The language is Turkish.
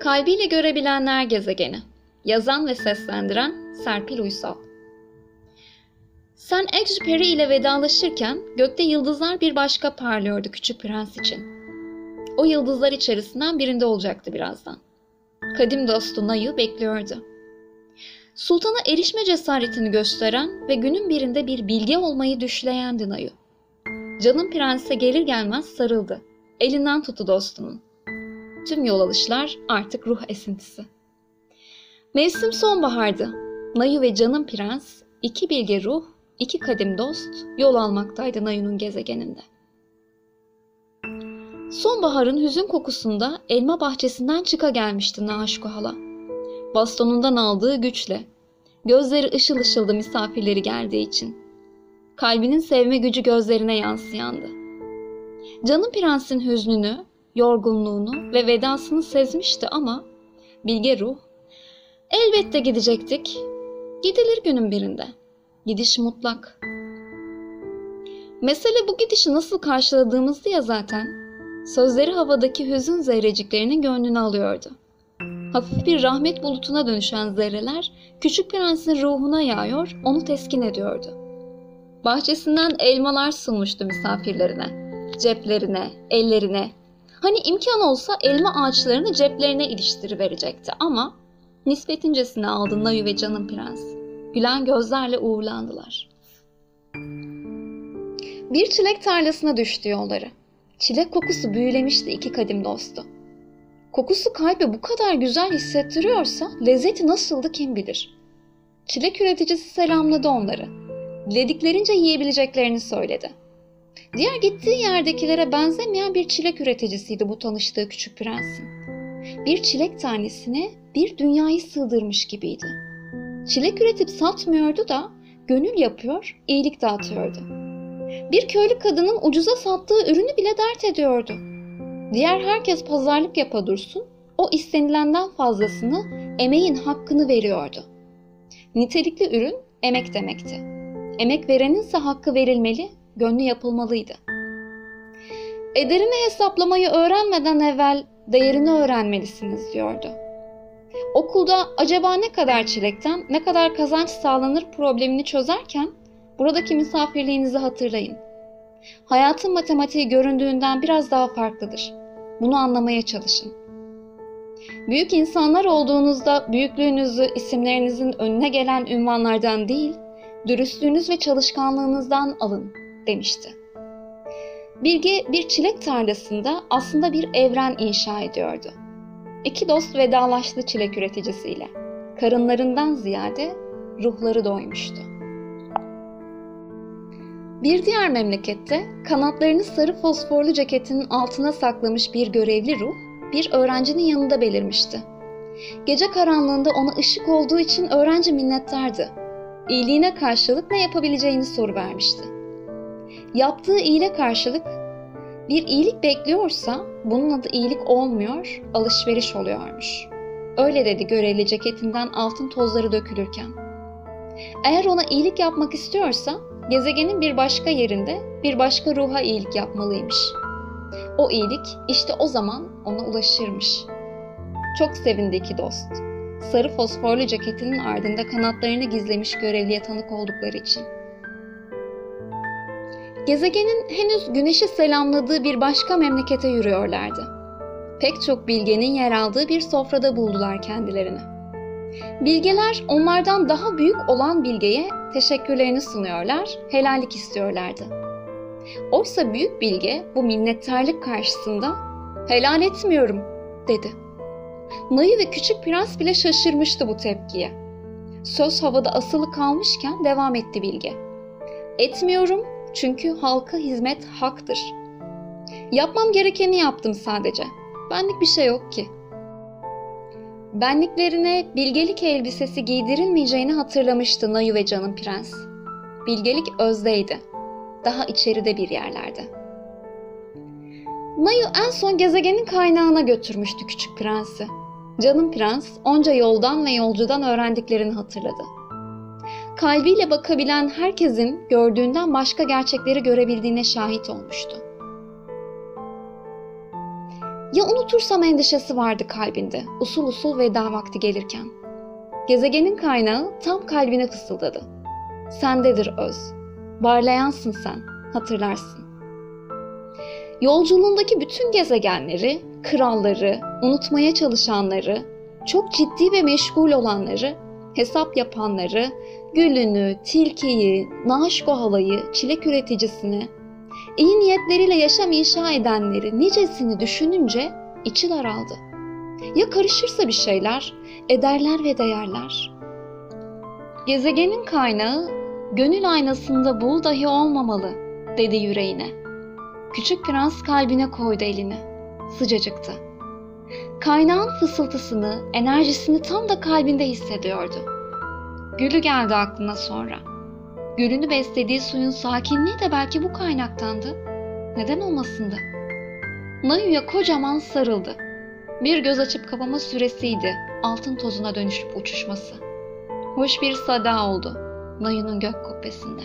Kalbiyle Görebilenler Gezegeni Yazan ve seslendiren Serpil Uysal Sen Exuperi ile vedalaşırken gökte yıldızlar bir başka parlıyordu küçük prens için. O yıldızlar içerisinden birinde olacaktı birazdan. Kadim dostu Nayu bekliyordu. Sultana erişme cesaretini gösteren ve günün birinde bir bilge olmayı düşleyendi Nayu. Canım prense gelir gelmez sarıldı. Elinden tuttu dostunun. Tüm yol alışlar artık ruh esintisi. Mevsim sonbahardı. Nayu ve canım prens, iki bilge ruh, iki kadim dost yol almaktaydı Nayu'nun gezegeninde. Sonbaharın hüzün kokusunda elma bahçesinden çıka gelmişti Naşko hala. Bastonundan aldığı güçle. Gözleri ışıl ışıldı misafirleri geldiği için. Kalbinin sevme gücü gözlerine yansıyandı. Canım prensin hüznünü, yorgunluğunu ve vedasını sezmişti ama bilge ruh elbette gidecektik. Gidilir günün birinde. Gidiş mutlak. Mesele bu gidişi nasıl karşıladığımızdı ya zaten. Sözleri havadaki hüzün zerreciklerinin gönlünü alıyordu. Hafif bir rahmet bulutuna dönüşen zerreler küçük prensin ruhuna yağıyor, onu teskin ediyordu. Bahçesinden elmalar sunmuştu misafirlerine, ceplerine, ellerine, Hani imkan olsa elma ağaçlarını ceplerine iliştiriverecekti ama nispetincesine aldı Nayu ve Canım Prens. Gülen gözlerle uğurlandılar. Bir çilek tarlasına düştü yolları. Çilek kokusu büyülemişti iki kadim dostu. Kokusu kalbe bu kadar güzel hissettiriyorsa lezzeti nasıldı kim bilir. Çilek üreticisi selamladı onları. Dilediklerince yiyebileceklerini söyledi.'' Diğer gittiği yerdekilere benzemeyen bir çilek üreticisiydi bu tanıştığı küçük prensin. Bir çilek tanesine bir dünyayı sığdırmış gibiydi. Çilek üretip satmıyordu da gönül yapıyor, iyilik dağıtıyordu. Bir köylü kadının ucuza sattığı ürünü bile dert ediyordu. Diğer herkes pazarlık yapa dursun, o istenilenden fazlasını, emeğin hakkını veriyordu. Nitelikli ürün emek demekti. Emek vereninse hakkı verilmeli, gönlü yapılmalıydı. Ederini hesaplamayı öğrenmeden evvel değerini öğrenmelisiniz diyordu. Okulda acaba ne kadar çilekten ne kadar kazanç sağlanır problemini çözerken buradaki misafirliğinizi hatırlayın. Hayatın matematiği göründüğünden biraz daha farklıdır. Bunu anlamaya çalışın. Büyük insanlar olduğunuzda büyüklüğünüzü isimlerinizin önüne gelen ünvanlardan değil, dürüstlüğünüz ve çalışkanlığınızdan alın demişti. Bilge bir çilek tarlasında aslında bir evren inşa ediyordu. İki dost vedalaştı çilek üreticisiyle. Karınlarından ziyade ruhları doymuştu. Bir diğer memlekette kanatlarını sarı fosforlu ceketinin altına saklamış bir görevli ruh bir öğrencinin yanında belirmişti. Gece karanlığında ona ışık olduğu için öğrenci minnettardı. İyiliğine karşılık ne yapabileceğini soru vermişti. Yaptığı iyile karşılık bir iyilik bekliyorsa bunun adı iyilik olmuyor, alışveriş oluyormuş. Öyle dedi görevli ceketinden altın tozları dökülürken. Eğer ona iyilik yapmak istiyorsa gezegenin bir başka yerinde bir başka ruha iyilik yapmalıymış. O iyilik işte o zaman ona ulaşırmış. Çok sevindi iki dost. Sarı fosforlu ceketinin ardında kanatlarını gizlemiş görevliye tanık oldukları için. Gezegenin henüz güneşi selamladığı bir başka memlekete yürüyorlardı. Pek çok bilgenin yer aldığı bir sofrada buldular kendilerini. Bilgeler onlardan daha büyük olan bilgeye teşekkürlerini sunuyorlar, helallik istiyorlardı. Oysa büyük bilge bu minnettarlık karşısında helal etmiyorum dedi. Nayı ve küçük prens bile şaşırmıştı bu tepkiye. Söz havada asılı kalmışken devam etti bilge. Etmiyorum çünkü halka hizmet haktır. Yapmam gerekeni yaptım sadece. Benlik bir şey yok ki. Benliklerine bilgelik elbisesi giydirilmeyeceğini hatırlamıştı Nayu ve Canım Prens. Bilgelik özdeydi. Daha içeride bir yerlerde. Nayu en son gezegenin kaynağına götürmüştü küçük prensi. Canım prens onca yoldan ve yolcudan öğrendiklerini hatırladı kalbiyle bakabilen herkesin gördüğünden başka gerçekleri görebildiğine şahit olmuştu. Ya unutursam endişesi vardı kalbinde usul usul veda vakti gelirken. Gezegenin kaynağı tam kalbine fısıldadı. Sendedir öz. Barlayansın sen, hatırlarsın. Yolculuğundaki bütün gezegenleri, kralları, unutmaya çalışanları, çok ciddi ve meşgul olanları, hesap yapanları, gülünü, tilkiyi, naşko halayı, çilek üreticisini, iyi niyetleriyle yaşam inşa edenleri nicesini düşününce içi daraldı. Ya karışırsa bir şeyler, ederler ve değerler. Gezegenin kaynağı gönül aynasında bul dahi olmamalı dedi yüreğine. Küçük prens kalbine koydu elini. Sıcacıktı. Kaynağın fısıltısını, enerjisini tam da kalbinde hissediyordu. Gülü geldi aklına sonra. Gülünü beslediği suyun sakinliği de belki bu kaynaktandı. Neden olmasındı? Nayu'ya kocaman sarıldı. Bir göz açıp kapama süresiydi altın tozuna dönüşüp uçuşması. Hoş bir sada oldu Nayu'nun gök kubbesinde.